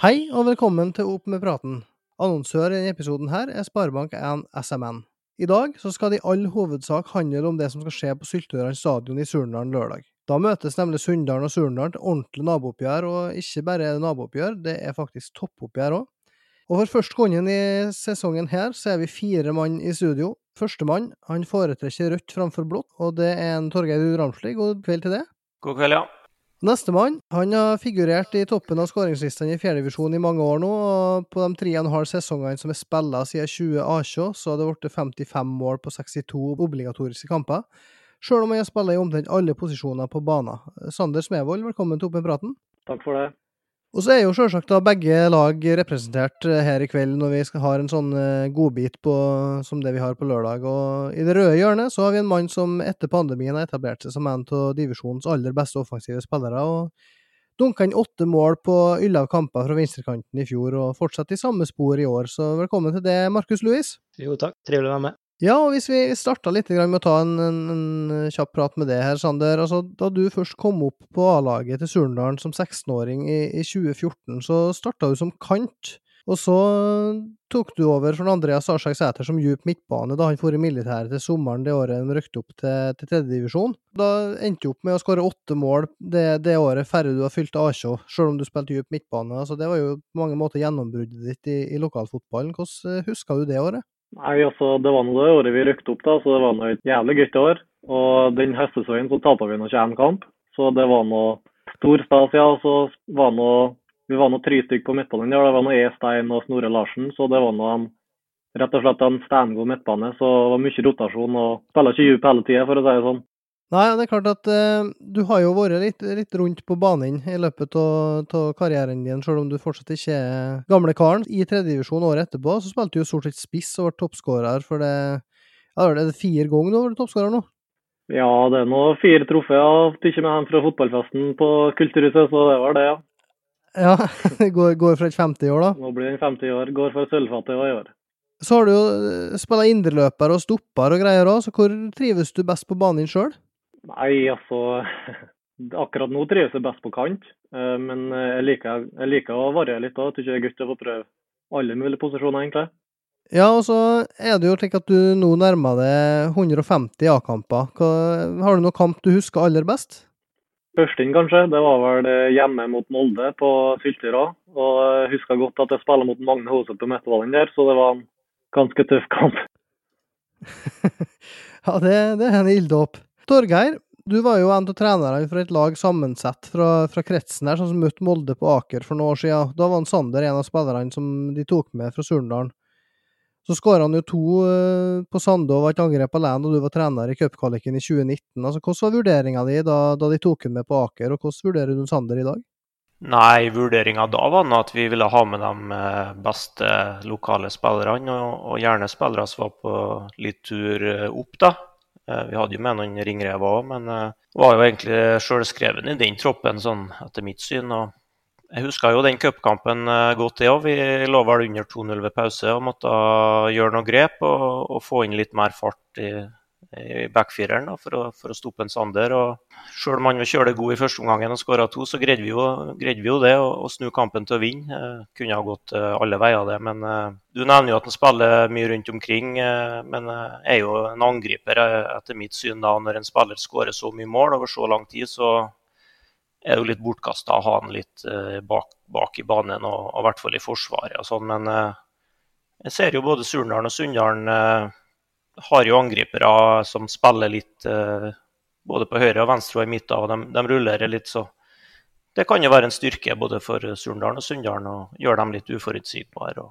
Hei og velkommen til Opp med praten. Annonsør i denne episoden her er Sparebank1 SMN. I dag så skal det i all hovedsak handle om det som skal skje på Syltøyran stadion i Surnadal lørdag. Da møtes nemlig Sunndalen og Surnadal til ordentlig nabooppgjør, og ikke bare er det nabooppgjør, det er faktisk toppoppgjør òg. Og for første gangen i sesongen her, så er vi fire mann i studio. Førstemann han foretrekker rødt framfor blått, og det er en Torgeir Ramsli. God kveld til det. God kveld, ja. Nestemann han har figurert i toppen av skåringslistene i fjerdedivisjon i mange år nå, og på de tre og en halv sesongene som er spilla siden 2018, så har det blitt 55 mål på 62 obligatoriske kamper, sjøl om han har spilt i omtrent alle posisjoner på banen. Sander Smevold, velkommen til med praten. Takk for det. Og så er jo selvsagt da begge lag representert eh, her i kveld når vi skal ha en sånn eh, godbit på, som det vi har på lørdag. Og i det røde hjørnet så har vi en mann som etter pandemien har etablert seg som en av divisjonens aller beste offensive spillere. og Dunka inn åtte mål på elleve kamper fra venstrekanten i fjor, og fortsetter i samme spor i år. Så velkommen til det, Markus Louis. Jo takk, trivelig å være med. Ja, og hvis vi starta litt med å ta en, en, en, kjapp prat med det her, Sander. Altså, da du først kom opp på A-laget til Surndalen som 16-åring i, i, 2014, så starta du som kant. Og så tok du over for Andreas Arsek Sæter som djup midtbane da han for i militæret til sommeren det året de røkte opp til, til tredjedivisjon. Da endte du opp med å skåre åtte mål det, det året færre du har fylt A-sjå, selv om du spilte djup midtbane. Altså, det var jo på mange måter gjennombruddet ditt i, i lokalfotballen. Hvordan husker du det året? Nei, altså, Det var nå det året vi røkte opp, da, så det var nå et jævlig gøy år. Og den høstsesongen så tapte vi nå ikke én kamp, så det var nå stor stas. Ja, så var nå, vi var nå tre stykker på midtbanen. Ja, det var nå E. Stein og Snorre Larsen, så det var nå en, rett og slett en steingod midtbane. Så det var mye rotasjon og spiller ikke dyp hele tida, for å si det sånn. Nei, det er klart at uh, du har jo vært litt, litt rundt på banen i løpet av karrieren din, selv om du fortsatt ikke er gamle karen. I tredjedivisjon året etterpå så spilte du jo stort sett spiss og ble toppskårer for det ja, Er det fire ganger du har vært toppskårer nå? Ja, det er nå fire trofeer ikke med hjem fra fotballfesten på Kulturhuset, så det var det, ja. Ja, går, går for et 50 år, da? Nå blir den 50 år. Går for sølvfattet i år. Så har du jo eh, spilla indreløper og stopper og greier òg, så hvor trives du best på banen sjøl? Nei, altså Akkurat nå trives jeg best på kant, eh, men jeg liker, jeg liker å variere litt òg. Syns det er gøy å få prøve alle mulige posisjoner, egentlig. Ja, og så er det jo slik at du nå nærmer deg 150 A-kamper. Har du noen kamp du husker aller best? Førstinn, kanskje. Det var vel hjemme mot Molde på Syltøra. Og jeg husker godt at jeg spiller mot Magne Hoseth på Midtvallen der, så det var en ganske tøff kamp. ja, det, det er en ilddåp. Torgeir, du var jo en av trenerne fra et lag sammensett fra, fra kretsen her, sånn som møtte Molde på Aker for noen år siden. Da var han Sander en av spillerne som de tok med fra Surndalen. Så skåra han jo to uh, på Sande og var et angrep alene da du var trener i cupkvaliken i 2019. Altså, hvordan var vurderinga di da, da, de tok han med på Aker, og hvordan vurderer du Sander i dag? Nei, vurderinga da var at vi ville ha med de eh, beste lokale spillerne, og, og gjerne spillere som var på litt tur eh, opp, da. Eh, vi hadde jo med noen ringrever òg, men uh, var jo egentlig sjølskreven i den troppen, sånn etter mitt syn. og jeg husker jo den cupkampen uh, godt, det òg. Vi lå vel under 2-0 ved pause og måtte gjøre noen grep og, og, få inn litt mer fart i, i backfireren for, å, for å stoppe en Sander. og Selv om han var kjølegod god i første omgang og skåra to, så greide vi, jo, greide vi jo, det å, snu kampen til å vinne. Eh, kunne ha gått eh, alle veier, det. Men eh, du nevner jo at han spiller mye rundt omkring. Men er jo en angriper, etter mitt syn. da, Når en spiller skårer så mye mål over så lang tid, så er det jo litt bortkasta å ha han litt bak, bak, i banen, og, i hvert fall i forsvaret og sånn. Men jeg ser jo både Surndalen og Sunndalen har jo angripere som spiller litt eh, både på høyre og venstre og i midten, og de, de rullerer litt, så det kan jo være en styrke både for Surndalen og Sunndalen å gjøre dem litt uforutsigbare.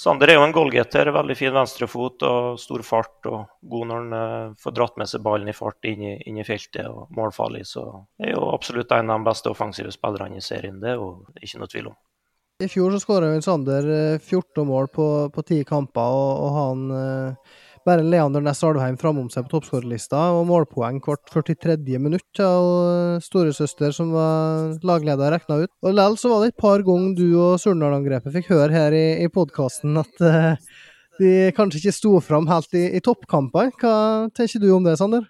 Sander er jo en goalgetter, veldig fin venstrefot og stor fart. og God når han uh, får dratt med seg ballen i fart inn i, inn i feltet og målfarlig. Så det er jo absolutt en av de beste offensive spillerne i serien, det er jo ikke noe tvil om. I fjor så skåra Sander 14 eh, mål på, på 10 kamper, og, og han bare Leander Næss Alvheim framom seg på toppskårerlista, og målpoeng hvert 43. minutt av storesøster som var lagleder, regna ut. Og Likevel så var det et par ganger du og Surnadal-angrepet fikk høre her i, i podkasten at uh, de kanskje ikke sto fram helt i, i toppkampene. Hva tenker du om det, Sander?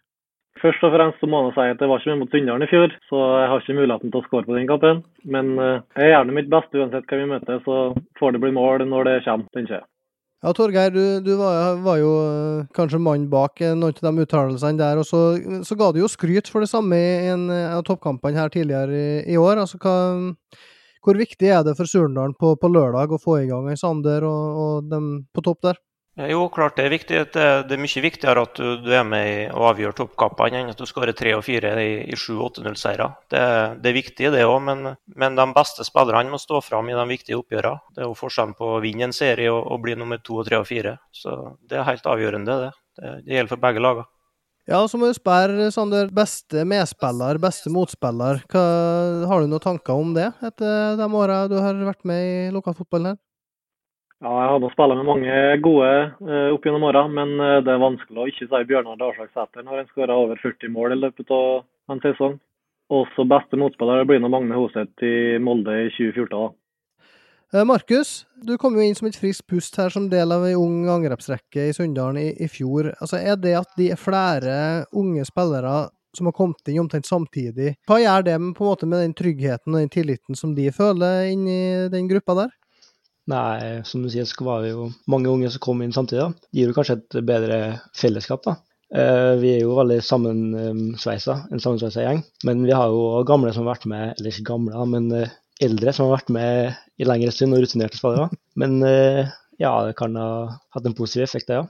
Først og fremst så må jeg si at jeg var ikke med mot Sunndalen i fjor, så jeg har ikke muligheten til å skåre på den kampen. Men eh, jeg gjør mitt beste uansett hva vi møter, så får det bli mål når det kommer, tenker jeg. Ja, Torgeir, du, du var, var, jo eh, kanskje mann bak eh, noen av de uttalelsene der. og så, så, ga du jo skryt for det samme i en eh, av toppkampene her tidligere i, i år. altså hva, Hvor viktig er det for Surndalen på, på, lørdag å få i gang Sander og, og dem på topp der? Jo, klart det er viktig. Det, det er mye viktigere at du, du er med og avgjør toppkampene enn at du skårer tre og fire i, i 7-8-0-seire. Det, det, er viktig, det òg, men, men, de beste spillerne må stå fram i de viktige oppgjørene. Det er jo forskjellen på å vinne en serie og, og bli nummer to, tre og fire. Så det er helt avgjørende, det. Det, det gjelder for begge lagene. Ja, så må du spørre Sander, beste medspiller, beste motspiller. Hva, har du noen tanker om det etter de åra du har vært med i lokalfotballen her? Ja, jeg har spilt med mange gode uh, opp gjennom åra, men uh, det er vanskelig å ikke si Bjørnar Darsak Sæter når han skåra over 40 mål i løpet av en sesong. Også beste motspiller blir Magne Hoseth i Molde i 2014. da. Eh, Markus, du kom jo inn som et friskt pust her som del av ei ung angrepsrekke i Sunndalen i, i, fjor. Altså, Er det at de er flere unge spillere som har kommet inn omtrent samtidig, hva gjør det med, på en måte, med den tryggheten og den tilliten som de føler inni den gruppa der? Nei, som du sier, så var det jo mange unge som kom inn samtidig. da. Det gir jo kanskje et bedre fellesskap, da. Eh, vi er jo veldig sammensveisa, en sammensveisa gjeng. Men vi har jo gamle som har vært med, eller ikke gamle, men eh, eldre som har vært med i lengre stund og rutinerte spillere. Men eh, ja, det kan ha hatt en positiv effekt, det, ja.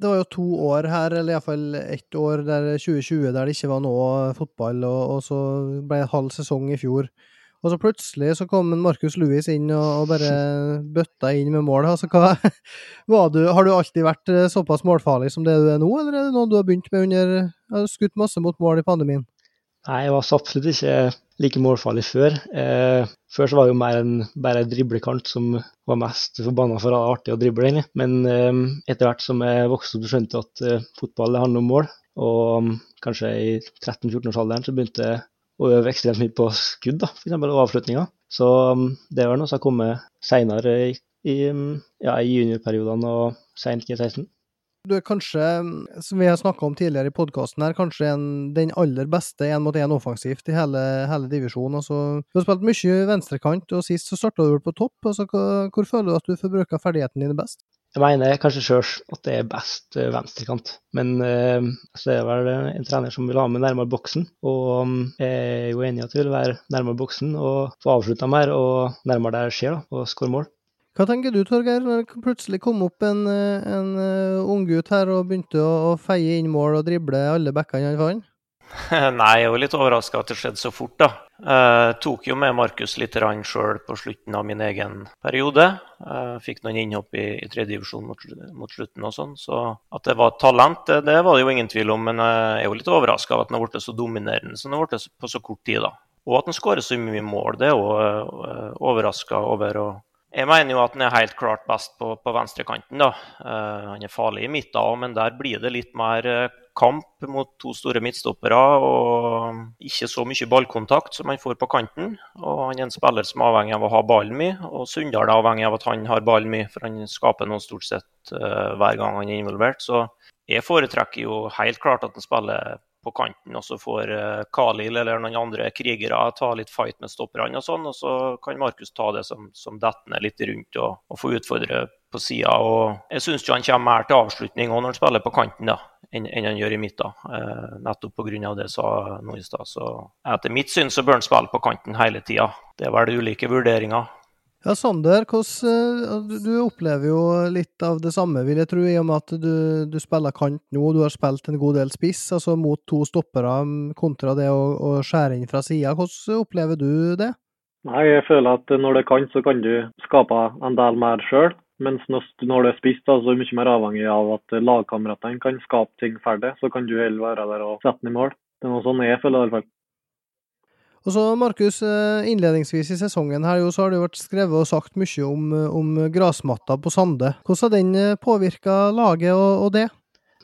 Det var jo to år her, eller iallfall ett år, der 2020 der det ikke var noe fotball, og så ble det halv sesong i fjor. Og så plutselig så kom Markus Louis inn og, og, bare bøtta inn med mål. Altså, hva, du, har du alltid vært eh, såpass målfarlig som det du er nå, eller er det noe du har begynt med under Har skutt masse mot mål i pandemien? Nei, jeg var absolutt ikke like målfarlig før. Eh, før så var det jo mer en bare driblekant som var mest forbanna for å ha artig å drible. egentlig. Men eh, etter hvert som jeg vokste opp skjønte at eh, fotball handler om mål, og um, kanskje i 13-14-årsalderen så begynte jeg og øve ekstremt mye på skudd, da, f.eks. og avslutninger. Så um, det var noe som har kommet seinere i, i, um, ja, i juniorperiodene og seint i 16. Du er kanskje, som vi har snakka om tidligere i podkasten, kanskje en, den aller beste én mot én offensivt i hele, hele divisjonen. Altså, du har spilt mye venstrekant, og sist så starta du vel på topp. Altså, hvor, hvor føler du at du får bruka ferdighetene dine best? Jeg mener kanskje sjøl at det er best uh, venstrekant, men uh, så er det vel en trener som vil ha med nærmere boksen. Og um, jeg er jo enig i at det vil være nærmere boksen og få avslutta mer og nærmere der det skjer, da, og skåre mål. Hva tenker du, Torgeir, når det plutselig kom opp en, en uh, unggutt her og begynte å, å, feie inn mål og drible alle bekkene han fant? Nei, jeg var litt overraska at det skjedde så fort, da. Jeg tok jo med Markus litt sjøl på slutten av min egen periode. Jeg fikk noen innhopp i, i tredje divisjon mot, mot, slutten og sånn. Så at det var talent, det, det, var det jo ingen tvil om. Men jeg er jo litt overraska av at han har blitt så dominerende som han har blitt på så kort tid, da. Og at han skårer så mye mål, det er uh, overraska over. Og jeg mener jo at han er helt klart best på, på venstrekanten. da. Uh, han er farlig i midten òg, men der blir det litt mer kamp mot to store midtstoppere og ikke så mye ballkontakt som han får på kanten. Og han er en spiller som er avhengig av å ha ballen mye, og Sunndal er avhengig av at han har ballen mye, for han skaper noe stort sett uh, hver gang han er involvert. Så jeg foretrekker jo helt klart at han spiller på kanten, og så får uh, Khalil eller noen andre krigere ta litt fight med stopperne og sånn, og så kan Markus ta det som, som detter litt rundt og, og få utfordre på sida. Jeg syns han kommer mer til avslutning når han spiller på kanten da, enn, han gjør i midten. Eh, nettopp pga. det sa nå i stad. Så etter mitt syn så bør han spille på kanten hele tida. Det er vel ulike vurderinger. Ja, Sander, hvordan, eh, du opplever jo litt av det samme, vil jeg tro, i og med at du, du spiller kant nå. Du har spilt en god del spiss, altså mot to stoppere, kontra det å, å skjære inn fra sida. Hvordan opplever du det? Nei, Jeg føler at når det kan, så kan du skape en del mer sjøl. Mens når du er spist, så er du mye mer avhengig av at lagkameratene kan skape ting ferdig. Så kan du heller være der og sette den i mål. Det er noe sånn jeg føler i hvert fall. Og så Markus, eh, innledningsvis i sesongen her jo, så har det jo vært skrevet og sagt mye om, om grasmatta på Sande. Hvordan har den eh, påvirka laget og, og, det?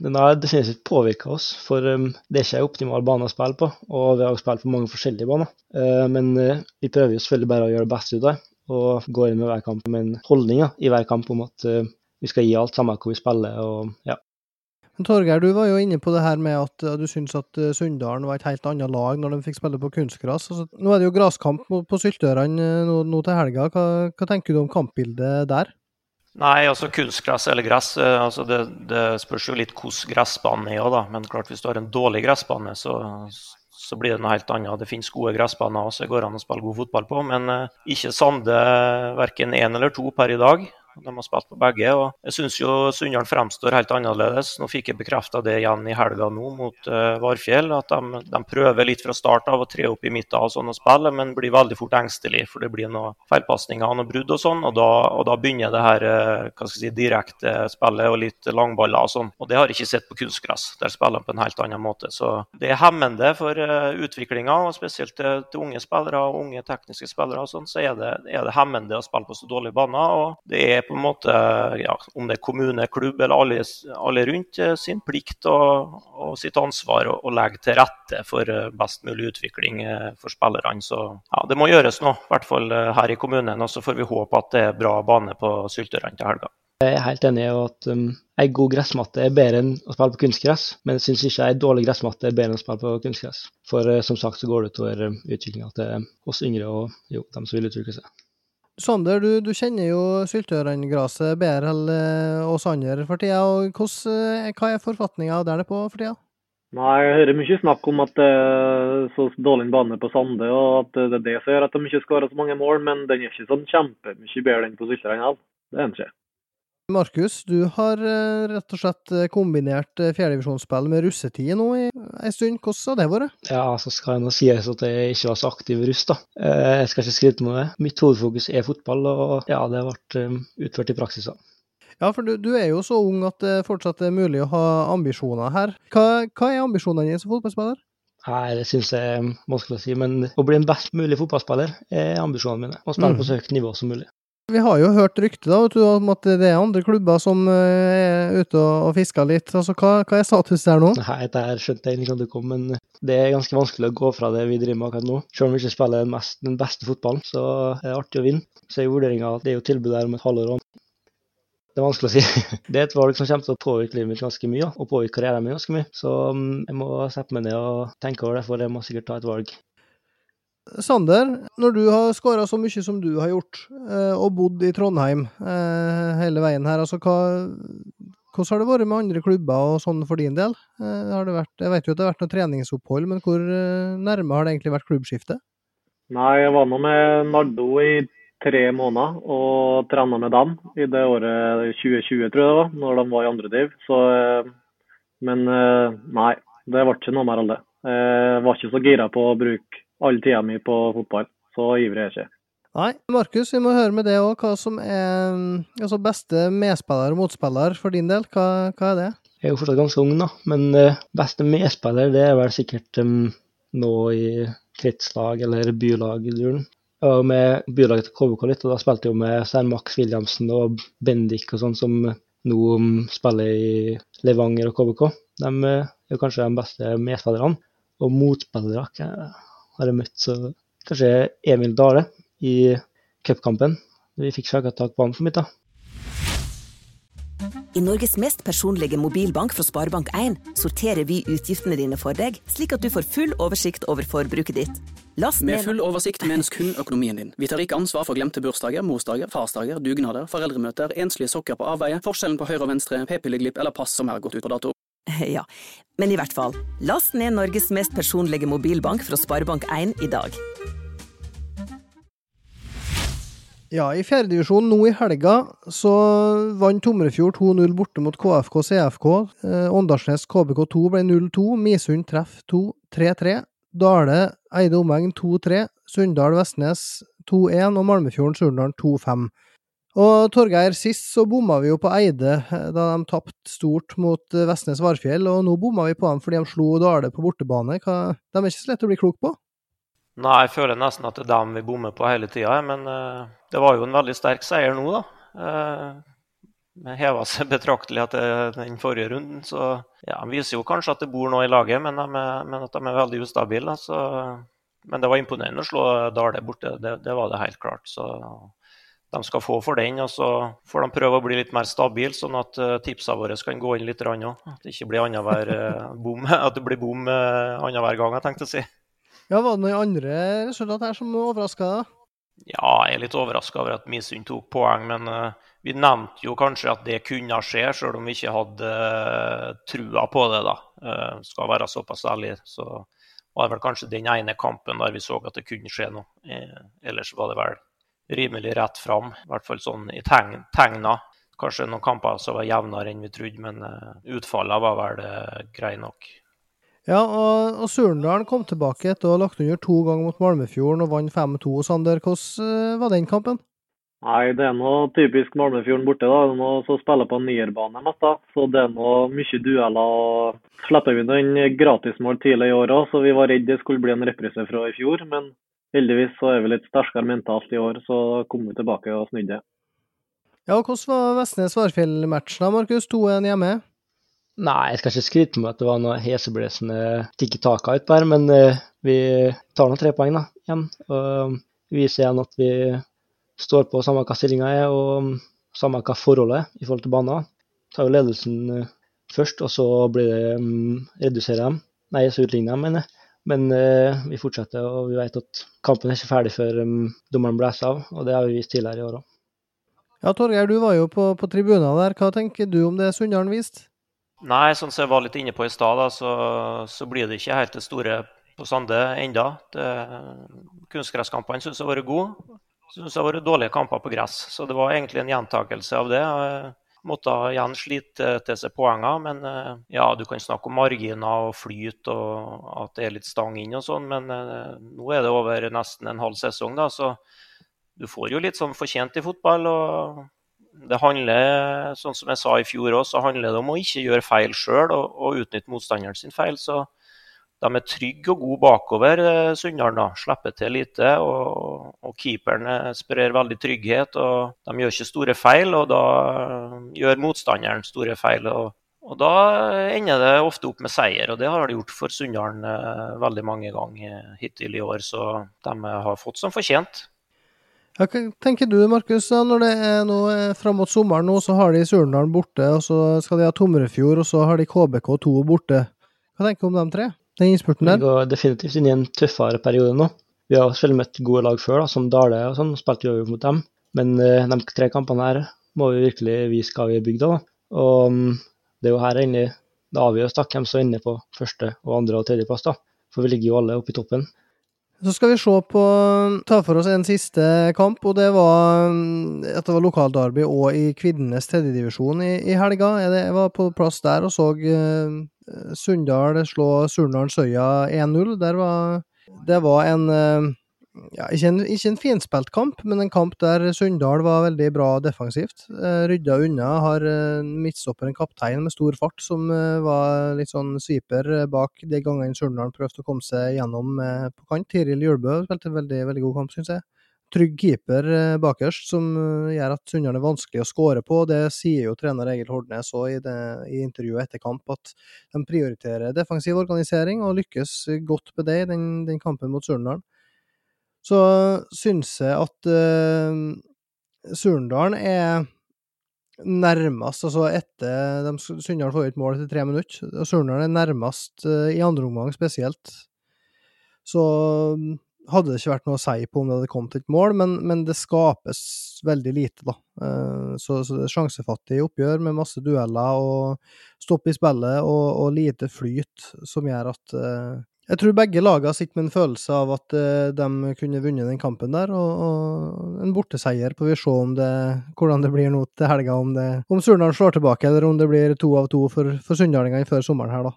Den har definitivt påvirka oss, for um, det er ikke en optimal bane å spille på. Og vi har spilt på mange forskjellige baner. Uh, men uh, vi prøver jo selvfølgelig bare å gjøre det beste ut av det og går inn med hver kamp med en holdning ja, i hver kamp om at uh, vi skal gi alt, samme hvor vi spiller. og ja. Torgeir, du var jo inne på det her med at du syns at eh, Sunndalen var et helt annet lag når de fikk spille på kunstgras. Altså, nå er det jo graskamp på Syltørene eh, nå, nå, til helga. Hva, hva, tenker du om kampbildet der? Nei, altså kunstgras eller gress, eh, altså det, det spørs jo litt hvordan gressbanen er. Da. Men klart hvis du har en dårlig gressbane, så, så blir det noe helt annet. Det finnes gode gressbaner som det går an å spille god fotball på. Men ikke Sande verken én eller to per i dag. De har spilt på begge. og Jeg syns Sunndalen fremstår helt annerledes. Nå fikk jeg bekrefta det igjen i helga nå mot uh, Varfjell. At de, de, prøver litt fra start av å tre opp i midten og sånn og spille, men blir veldig fort engstelig. For det blir noen feilpasninger og noen brudd og sånn. Og da, og da begynner det her uh, hva skal jeg si, direkte spillet og litt langballer og sånn. Og det har jeg ikke sett på kunstgress. Der spiller de på en helt annen måte. Så det er hemmende for uh, utviklinga, og spesielt til, til, unge spillere og unge tekniske spillere. og sånn, Så er det, er det hemmende å spille på så dårlige baner. og det er på en måte, ja, om det er kommune, klubb eller alle, alle rundt, eh, sin plikt og, og sitt ansvar å, legge til rette for eh, best mulig utvikling eh, for spillerne. Så ja, det må gjøres nå, i hvert fall her i kommunen. Og så får vi håpe at det er bra bane på Syltørene til helga. Jeg er helt enig i at um, ei god gressmatte er bedre enn å spille på kunstgress, men jeg syns ikke ei dårlig gressmatte er bedre enn å spille på kunstgress. For uh, som sagt så går det utover uh, utviklinga til oss yngre og jo, dem som vil utvikle seg. Sander, du, du kjenner jo Syltøyrangraset bedre enn eh, oss andre for tida. og hvordan, eh, Hva er forfatninga der på for tida? Nei, Jeg hører mye snakk om at det er så dårlig bane på Sande, og at det er det som gjør at de ikke skårer så mange mål. Men den er ikke sånn kjempemye bedre enn på Syltøyran. Det er den ikke. Markus, du har eh, rett og slett eh, kombinert eh, fjerdedivisjonsspill med russetid nå i en stund. Hvordan har det vært? Ja, så skal jeg nå sies at jeg ikke var så aktiv russ, da. Jeg skal ikke skryte med det. Mitt hovedfokus er fotball, og ja, det har vært utført i praksis. Ja, for du, du, er jo så ung at det fortsatt er mulig å ha ambisjoner her. Hva, hva er ambisjonene dine som fotballspiller? Nei, Det syns jeg er vanskelig å si, men å bli en best mulig fotballspiller er ambisjonene mine. Å spille mm. på så høyt nivå som mulig. Vi har jo hørt rykter om at det er andre klubber som eh, er ute og fisker litt. Altså, hva, hva, er status der nå? Nei, Det her skjønte jeg ikke det kom, men det er ganske vanskelig å gå fra det vi driver med akkurat nå. Selv om vi ikke spiller den, mest, den beste fotballen, så er det artig å vinne. Så er vurderinga at det er jo tilbud der om et halvår òg. Det er vanskelig å si. Det er et valg som kommer til å påvirke livet mitt ganske mye, og påvirke karrieren min ganske mye. Så mm, jeg må sette meg ned og tenke over det, for jeg må sikkert ta et valg Sander, når du har skåra så mye som du har gjort, eh, og bodd i Trondheim eh, hele veien her, altså hva, hvordan har det vært med andre klubber og sånn for din del? Eh, vært, jeg vet jo at det har vært noe treningsopphold, men hvor nærme har det egentlig vært klubbskiftet? Nei, jeg var nå med Nardo i tre måneder og trena med dem i det året 2020, tror jeg det var, når de var i andre div. Så, men nei, det ble ikke noe mer av det. Jeg var ikke så gira på å bruke all tida mi på fotball. Så ivrig er jeg ikke. Nei, Markus, vi må høre med det òg. Hva som er altså beste medspiller og motspiller for din del? Hva, hva, er det? Jeg er jo fortsatt ganske ung, da. Men uh, beste medspiller det er vel sikkert um, nå i kretslag eller bylag-duren. Jeg var med bylaget til KBK litt, og da spilte jeg med Stein Max Williamsen og Bendik og sånn, som nå um, spiller i Levanger og KBK. De uh, er kanskje de beste medspillerne. Og motspillere har jeg møtt så kanskje Emil Dale i cupkampen. Vi fikk tak på han for mitt, da. I Norges mest personlige mobilbank fra Sparebank1 sorterer vi utgiftene dine for deg, slik at du får full oversikt over forbruket ditt. Last Med full oversikt menes kun økonomien din. Vi tar ikke ansvar for glemte bursdager, morsdager, farsdager, dugnader, foreldremøter, enslige sokker på avveie, forskjellen på høyre og venstre, p-pilleglipp eller pass som er gått ut på dato. Ja, men i hvert fall. Last ned Norges mest personlige mobilbank fra Sparebank1 i dag. Ja, i fjerdedivisjon nå i helga så vant Tomrefjord 2-0 borte mot KFK CFK. Eh, Åndalsnes KBK2 ble 0-2. Misund treff 2 3-3. Dale Eide omegn 2-3. Sunndal Vestnes 2-1 og Malmefjorden Surndalen 2-5. Og Torgeir, sist så bomma vi jo på Eide eh, da de tapte stort mot eh, Vestnes Varfjell, og nå bomma vi på dem fordi de slo Dale på bortebane. Hva, de er ikke så lette å bli klok på? Nei, jeg føler nesten at det er dem vi bommer på hele tida, men uh, det var jo en veldig sterk seier nå, da. Uh, heva seg betraktelig etter den forrige runden, så ja, de viser jo kanskje at det bor noe i laget, men, de men at de er veldig ustabile. Så, men det var imponerende å slå Dale borte, det, det var det helt klart. Så de skal få for den. Og så får de prøve å bli litt mer stabile, sånn at uh, tipsene våre kan gå inn litt òg. At det ikke blir annenhver uh, bom at det blir bom uh, annenhver gang, jeg tenkte å si. Ja, Var det noen andre resultat her som overraska deg? Ja, jeg er litt overraska over at Misund tok poeng, men uh, vi nevnte jo kanskje at det kunne skje, selv om vi ikke hadde uh, trua på det. da. Uh, skal være såpass ærlig. Så var det vel kanskje den ene kampen der vi så at det kunne skje noe. Eh, ellers var det vel rimelig rett fram, i hvert fall sånn i tegn, tegna. Kanskje noen kamper som var jevnere enn vi trodde, men uh, utfallene var vel uh, greie nok. Ja, og, og Surndalen kom tilbake etter å ha lagt under to ganger mot Malmefjorden og vant 5-2. Sander, hvordan uh, var den kampen? Nei, det er noe typisk Malmefjorden borte. da. Det er noe som spiller på nierbane mest. da. Så det er noe mye dueller. Slipper vi noen gratismål tidlig i år òg, så vi var redd det skulle bli en reprise fra i fjor. Men heldigvis så er vi litt sterkere mentalt i år, så kom vi tilbake og snudde. Ja, Hvordan var Vestnes-Varfjell-matchen, da, Markus? 2-1 hjemme? Nei, jeg skal ikke skryte med at det var noe heseblesende tikki taka utpå her, men uh, vi tar nå tre poeng da, igjen. Og viser igjen at vi står på samme hva stillinga er og samme hva forholdet er i forhold til banen. Tar jo ledelsen først, og så blir det um, reduserer dem. Nei, så utligner de, mener jeg. Men uh, vi fortsetter, og vi vet at kampen er ikke ferdig før um, dommeren blåser av. Og det har vi vist tidligere i år òg. Ja, Torgeir, du var jo på, på tribunen der. Hva tenker du om det Sunndalen viste? Nei, sånn som jeg var litt inne på i stad, så, så, blir det ikke helt det store på Sande enda. Kunstgresskampene syns jeg har vært gode. Syns jeg har vært dårlige kamper på gress. Så det var egentlig en gjentakelse av det. Måtte igjen slite til seg poenger, men ja, du kan snakke om marginer og flyt og at det er litt stang inn og sånn, men nå er det over nesten en halv sesong, da, så du får jo litt sånn fortjent i fotball. og det handler, sånn som jeg sa i fjor òg, så handler det om å ikke gjøre feil sjøl og, og, utnytte motstanderen sin feil. Så de er trygge og gode bakover, Sunndalen. Slipper til lite. Og, og keeperen sprer veldig trygghet. og De gjør ikke store feil, og da gjør motstanderen store feil. og, og Da ender det ofte opp med seier, og det har det gjort for Sunndalen veldig mange ganger hittil i år. Så de har fått som fortjent. Hva tenker du, Markus, når det er nå fram mot sommeren nå, så har de Surndalen borte, og så skal de ha Tomrefjord, og så har de KBK2 borte. Hva tenker du om de tre? Den innspurten der? Vi går definitivt inn i en tøffere periode nå. Vi har selv møtt gode lag før, da, som Dale og sånn, spilte jo mot dem. Men uh, de tre kampene her må vi virkelig vise hva vi er bygd av. Og um, det er jo her egentlig det avgjøres hvem som inne på første, og andre og tredjeplass. da. For vi ligger jo alle oppe i toppen. Så skal vi se på ta for oss en siste kamp, og det var at det var lokalderby òg i kvinnenes tredjedivisjon i, i helga. Jeg var på plass der og så uh, Sunndal slå Surnadal Søya 1-0. Var, det var en uh, ja, ikke en, ikke en finspilt kamp, men en kamp der Sunndal var veldig bra defensivt. Uh, rydda unna. Har uh, midtstopper en kaptein med stor fart som uh, var litt sånn sviper bak de gangene Sunndal prøvde å komme seg gjennom på kant. Tiril Julbø spilte en veldig, veldig god kamp, syns jeg. Trygg keeper bakerst, som gjør at Sunndal er vanskelig å skåre på. Det sier jo trener Egil Hordnes òg i, i, intervjuet etter kamp, at de prioriterer defensiv organisering og lykkes godt med det i den, den kampen mot Surndalen så syns jeg at uh, Surndalen er nærmest, altså etter de Sunndal får ut mål etter tre minutter, og Surndalen er nærmest uh, i andre omgang spesielt. Så hadde det ikke vært noe å si på om det hadde kommet et mål, men, men det skapes veldig lite, da. Uh, så, så, det er sjansefattig oppgjør med masse dueller og stopp i spillet og, og lite flyt, som gjør at jeg tror begge lagene sitter med en følelse av at uh, de kunne vunnet den kampen der, og, og en borteseier. Får vi se det, hvordan det blir nå til helga, om, det, om Surnadal slår tilbake, eller om det blir to av to for, for sunndalingene før sommeren her, da.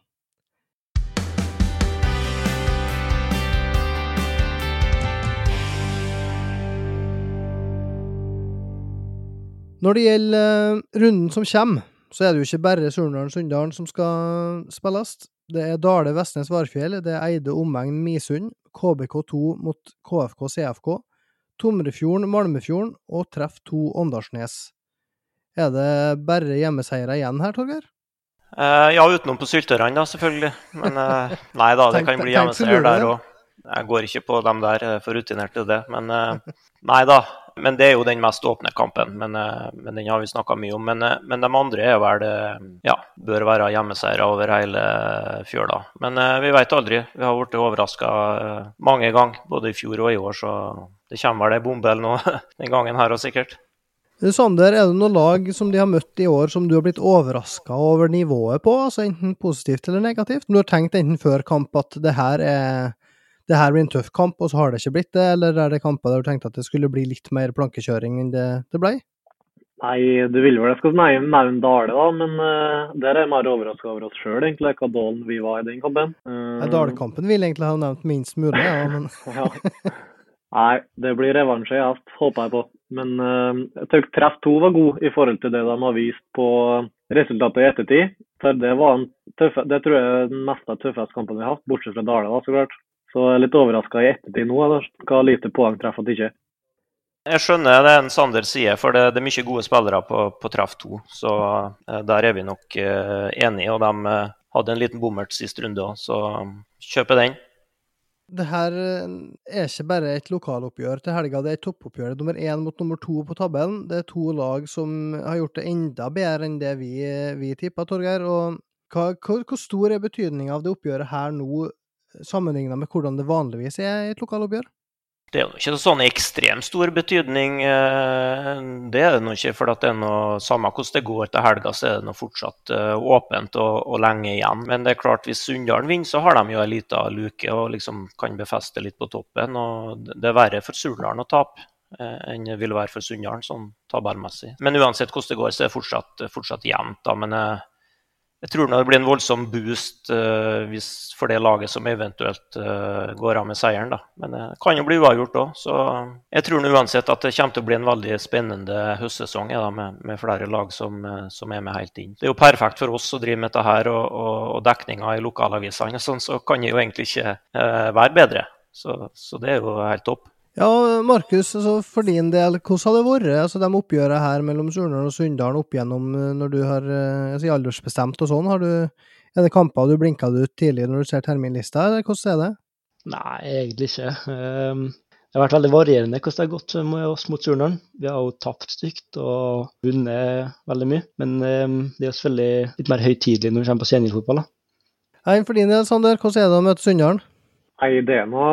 Når det gjelder uh, runden som kommer, så er det jo ikke bare Surnadal-Sunndalen som skal spilles. Det er Dale Vestnes Varfjell, det er Eide omegn Misund, KBK2 mot KFK CFK, Tomrefjorden Malmefjorden og Treff 2 Åndalsnes. Er det bare hjemmeseiere igjen her, Torgeir? Uh, ja, utenom på Syltørene, da, selvfølgelig. Men uh, nei da, det kan bli hjemmeseier der òg. jeg går ikke på dem der, er for rutinert til det. Men uh, nei da. Men det er jo den mest åpne kampen. Men, eh, men den har vi snakka mye om. Men, men, de andre er vel ja, bør være hjemmeseiere over hele fjøla. Men vi vet aldri. Vi har blitt overraska mange ganger, både i fjor og i år. Så det kommer vel ei bombe eller noe den gangen her òg, sikkert. Sander, er det noen lag som de har møtt i år som du har blitt overraska over nivået på, altså enten positivt eller negativt? Du har tenkt enten før kamp at det her, er, det her blir en tøff kamp, og så har det ikke blitt det, eller er det kamper der du tenkte at det skulle bli litt mer plankekjøring enn det, det ble? Nei, du vil vel jeg skal nevne Dale, da, men uh, der er jeg mer overraska over oss sjøl, egentlig, hva dårlig vi var i den kampen. Uh, Dale-kampen vil egentlig ha nevnt minst mulig, ja, men ja. Nei, det blir revansje i hest, håper jeg på. Men uh, jeg tror treff to var god i forhold til det de har vist på resultatet i ettertid. For det var en tøffe, det tror jeg er den meste tøffeste kampen vi har hatt, bortsett fra Dale, da, så klart. Så jeg er litt overraska i ettertid nå, da, hva lite poeng treffer at ikke. Jeg skjønner det en Sander sier, for det, det, er mye gode spillere på, på treff to. Så uh, der er vi nok uh, enige. Og de uh, hadde en liten bommert sist runde òg, så kjøper den det her eh, er ikke bare et lokaloppgjør til helga, det er et toppoppgjør. Nummer én mot nummer to på tabellen. Det er to lag som har gjort det enda bedre enn det vi, vi tippa, Torgeir. Og hva, hvor, hvor, stor er betydninga av det oppgjøret her nå, sammenligna med hvordan det vanligvis er i et lokaloppgjør? Det er jo ikke sånn ekstremt stor betydning. Eh, det er det nå ikke. For det er noe, samme hvordan det går til helga, så er det noe fortsatt eh, åpent og, og, lenge igjen. Men det er klart, hvis Sunndalen vinner, så har de jo ei lita luke og liksom kan befeste litt på toppen. og Det er verre for Surnadal å tape eh, enn det vil være for Sunndalen, sånn tabellmessig. Men uansett hvordan det går, så er det fortsatt, fortsatt jevnt. da, men jeg tror det blir en voldsom boost uh, for det laget som eventuelt uh, går av med seieren. Da. Men det kan jo bli uavgjort òg. Så jeg tror uansett at det kommer til å bli en veldig spennende høstsesong ja, med, med, flere lag som, uh, som, er med helt inn. Det er jo perfekt for oss å drive med dette her, og, og, og dekninga i lokalavisene, sånn, så kan det jo egentlig ikke være bedre. Så, så det er jo helt topp. Ja, Markus, altså for din del, hvordan har det vært altså de oppgjørene her mellom Surnadal og Sunndalen opp igjennom eh, når du har altså, aldersbestemt og sånn? Har du, er det kamper du blinka ut tidlig når du ser terminlista, eller hvordan er det? Nei, egentlig ikke. Um, det har vært veldig varierende hvordan det har gått med oss mot Surnadal. Vi har jo tapt stygt og vunnet veldig mye, men um, det er selvfølgelig litt mer høytidelig når vi kommer på seniorfotball. Nei, for din del, Sander, hvordan er det å møte Sunndalen? Nei, Det er nå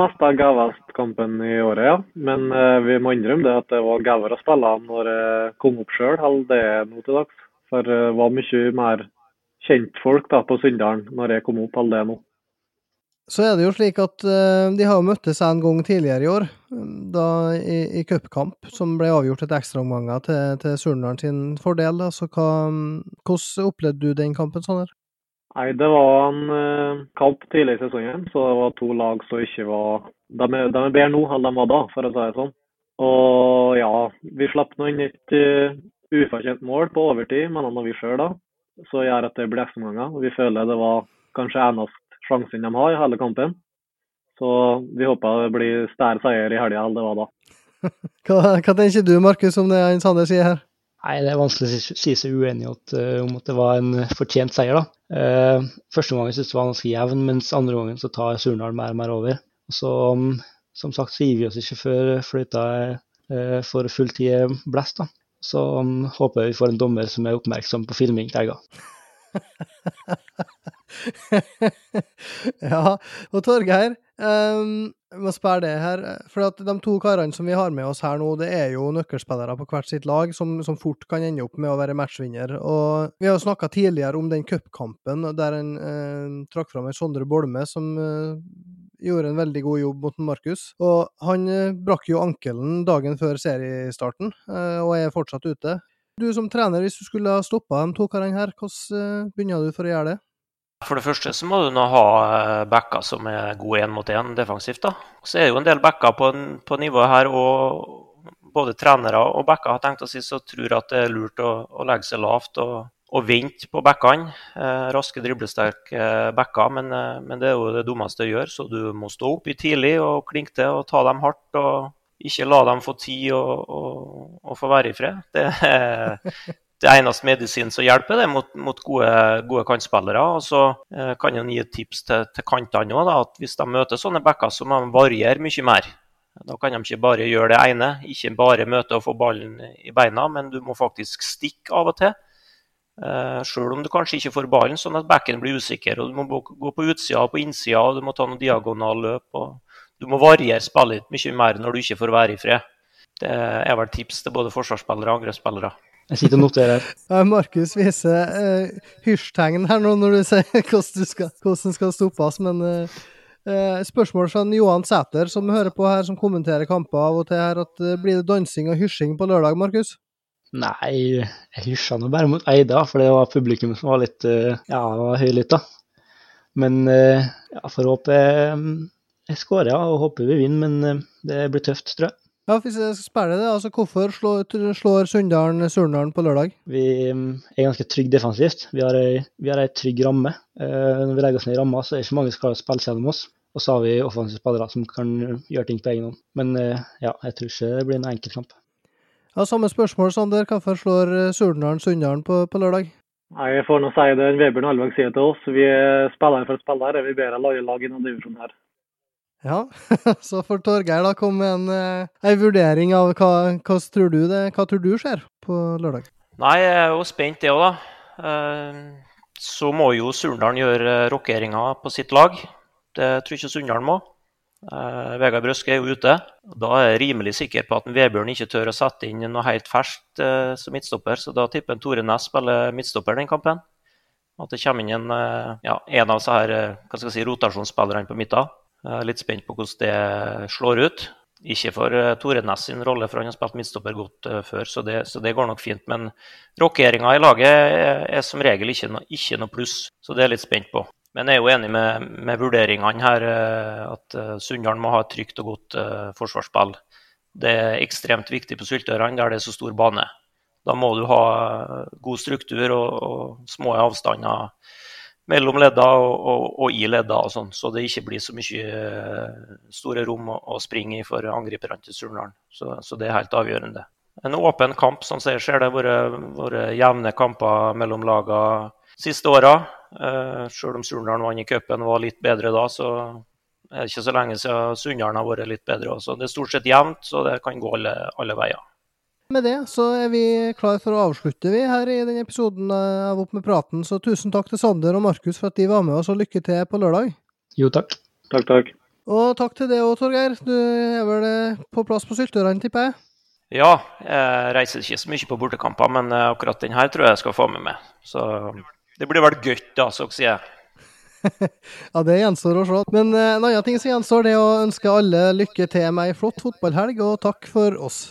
mest av gavest-kampen i året, ja. Men eh, vi må innrømme det at det var gavere å spille når jeg kom opp sjøl enn det er nå til dags. For det var mye mer kjentfolk da, på Sunndalen når jeg kom opp enn det nå. Så er det jo slik at eh, de har møttes en gang tidligere i år, da i, i cupkamp, som ble avgjort etter ekstraomganger til, til Surndalen sin fordel. Altså, hva, hvordan opplevde du den kampen, Sander? Nei, Det var en uh, kamp tidlig i sesongen, så det var to lag som ikke var De er, de er bedre nå enn de var da, for å si det sånn. Og ja, vi slapp nå inn et uh, ufortjent mål på overtid, mener vi sjøl da. Så gjør at det blir ekstraomganger. Vi føler det var kanskje eneste sjansen de har i hele kampen. Så vi håper det blir større seier i helga enn det var da. hva, hva tenker du, Markus, om det Sander sier her? Nei, Det er vanskelig å si seg uenig uh, om at det var en fortjent seier. da. Uh, første gangen syntes det var ganske jevn, mens andre gangen så tar Surnadal mer og mer over. Og så, um, Som sagt så gir vi oss ikke før fløyta for fulltid blest. da. Så um, håper jeg vi får en dommer som er oppmerksom på filming til helga. ja, og Torgeir, um, jeg må spørre det her. For at de to karene som vi har med oss her nå, det er jo nøkkelspillere på hvert sitt lag, som, som fort kan ende opp med å være matchvinner. Og vi har jo snakka tidligere om den cupkampen der en eh, trakk fram en Sondre Bolme som eh, gjorde en veldig god jobb mot Markus. Og han eh, brakk jo ankelen dagen før seriestarten, eh, og er fortsatt ute. Du som trener, hvis du skulle ha stoppa de to karene her, hvordan eh, begynner du for å gjøre det? For det første så må du nå ha eh, backer som er gode én mot én defensivt. da. Så er det jo en del backer på, på nivået her, og både trenere og backer har tenkt å si så tror at det er lurt å, å legge seg lavt og, og vente på backene. Eh, raske, driblesterke backer, men, eh, men, det er jo det dummeste å gjøre. Så du må stå opp i tidlig og klinke til og ta dem hardt. og ikke la dem få tid og, og, og få være i fred. Det er det eneste medisin som hjelper, det mot, mot gode, gode, kantspillere. Og så eh, kan jeg gi et tips til, til kantene òg, at hvis de møter sånne backer, så må de variere mye mer. Da kan de ikke bare gjøre det ene, ikke bare møte og få ballen i beina, men du må faktisk stikke av og til. Eh, Sjøl om du kanskje ikke får ballen, sånn at backen blir usikker. og Du må gå på utsida og på innsida, og du må ta noen diagonalløp. og Du må variere spillet mye mer når du ikke får være i fred. Det er vel tips til både forsvarsspillere og angrepsspillere. Jeg sitter og noterer her. Ja, Markus viser uh, hysjtegn her nå når du sier hvordan, skal, hvordan skal stoppes, men uh, uh, spørsmål fra Johan Sæter, som hører på her, som kommenterer kamper av og til her, at uh, blir det dansing og hysjing på lørdag, Markus? Nei, jeg hysja nå bare mot Eida, for det var publikum som var litt uh, ja, høylytta. Men ja, får håpe jeg skårer, ja, og håper vi vinner, men det blir tøft, tror jeg. Ja, Hvis jeg skal spørre det, altså hvorfor slår, slår Sunndalen Surndalen på lørdag? Vi mm, er ganske trygge defensivt. Vi har ei, vi har ei trygg ramme. Eh, når vi legger oss ned i ramma, så er det ikke mange som å spille gjennom oss. Og så har vi offensive spillere som kan gjøre ting på egen hånd. Men eh, ja, jeg tror ikke det blir en enkel kamp. Ja, Samme spørsmål, Sander. Hvorfor slår eh, Surndalen Sunndalen på, på, lørdag? Nei, Jeg får nå si det Vebjørn Alvang sier til oss. Vi er spillere for spillere. Vi ber alle lag i denne divisjonen her. Ja, så får Torgeir da komme med en, eh, en vurdering av hva, hva, tror du det, hva tror du skjer på lørdag? Nei, jeg er jo spent det òg, da. Eh, så må jo Surndalen gjøre rokeringer på sitt lag. Det tror ikke Sunndalen må. Vegard Brøske er jo ute. Da er jeg rimelig sikker på at Vebjørn ikke tør å sette inn noe helt ferskt som midtstopper, så da tipper Tore Næss spiller midtstopper den kampen. At det kommer inn en, ja, en av disse her, hva skal jeg si, rotasjonsspillerne på midten. Jeg er litt spent på hvordan det slår ut. Ikke for uh, Tore Næss sin rolle, for han har spilt midtstopper godt uh, før, så det, så det, går nok fint. Men rokeringa i laget er, er som regel ikke, no, ikke, noe pluss, så det er jeg litt spent på. Men jeg er jo enig med, med vurderingene her, uh, at Sunndal må ha et trygt og godt forsvarsspill. Det er ekstremt viktig på Syltørene, der det er så stor bane. Da må du ha god struktur og, og små avstander mellom ledda og, og, og, i ledda, og sånn, så det ikke blir så mye eh, store rom å, å springe i for angriperne til Surnadal. Så, så, det er helt avgjørende. En åpen kamp, som jeg ser det, har vært jevne kamper mellom lagene siste åra. Uh, selv om Surnadal vant i cupen og var litt bedre da, så er det ikke så lenge siden Sunndalen har vært litt bedre. Også. Det er stort sett jevnt, så det kan gå alle, alle veier. Med det så er vi klar for å avslutte vi her i denne episoden av Opp med praten. Så tusen takk til Sander og Markus for at de var med oss, og lykke til på lørdag. Jo, takk. Takk, takk. Og takk til deg òg, Torgeir. Du er vel eh, på plass på Syltørene, tipper jeg? Ja, jeg reiser ikke så mye på bortekamper, men eh, akkurat den her tror jeg jeg skal få med meg. Så det blir vel gøy, da, så å si. ja, det gjenstår å se. Men eh, en annen ting som gjenstår, det er å ønske alle lykke til med ei flott fotballhelg, og takk for oss.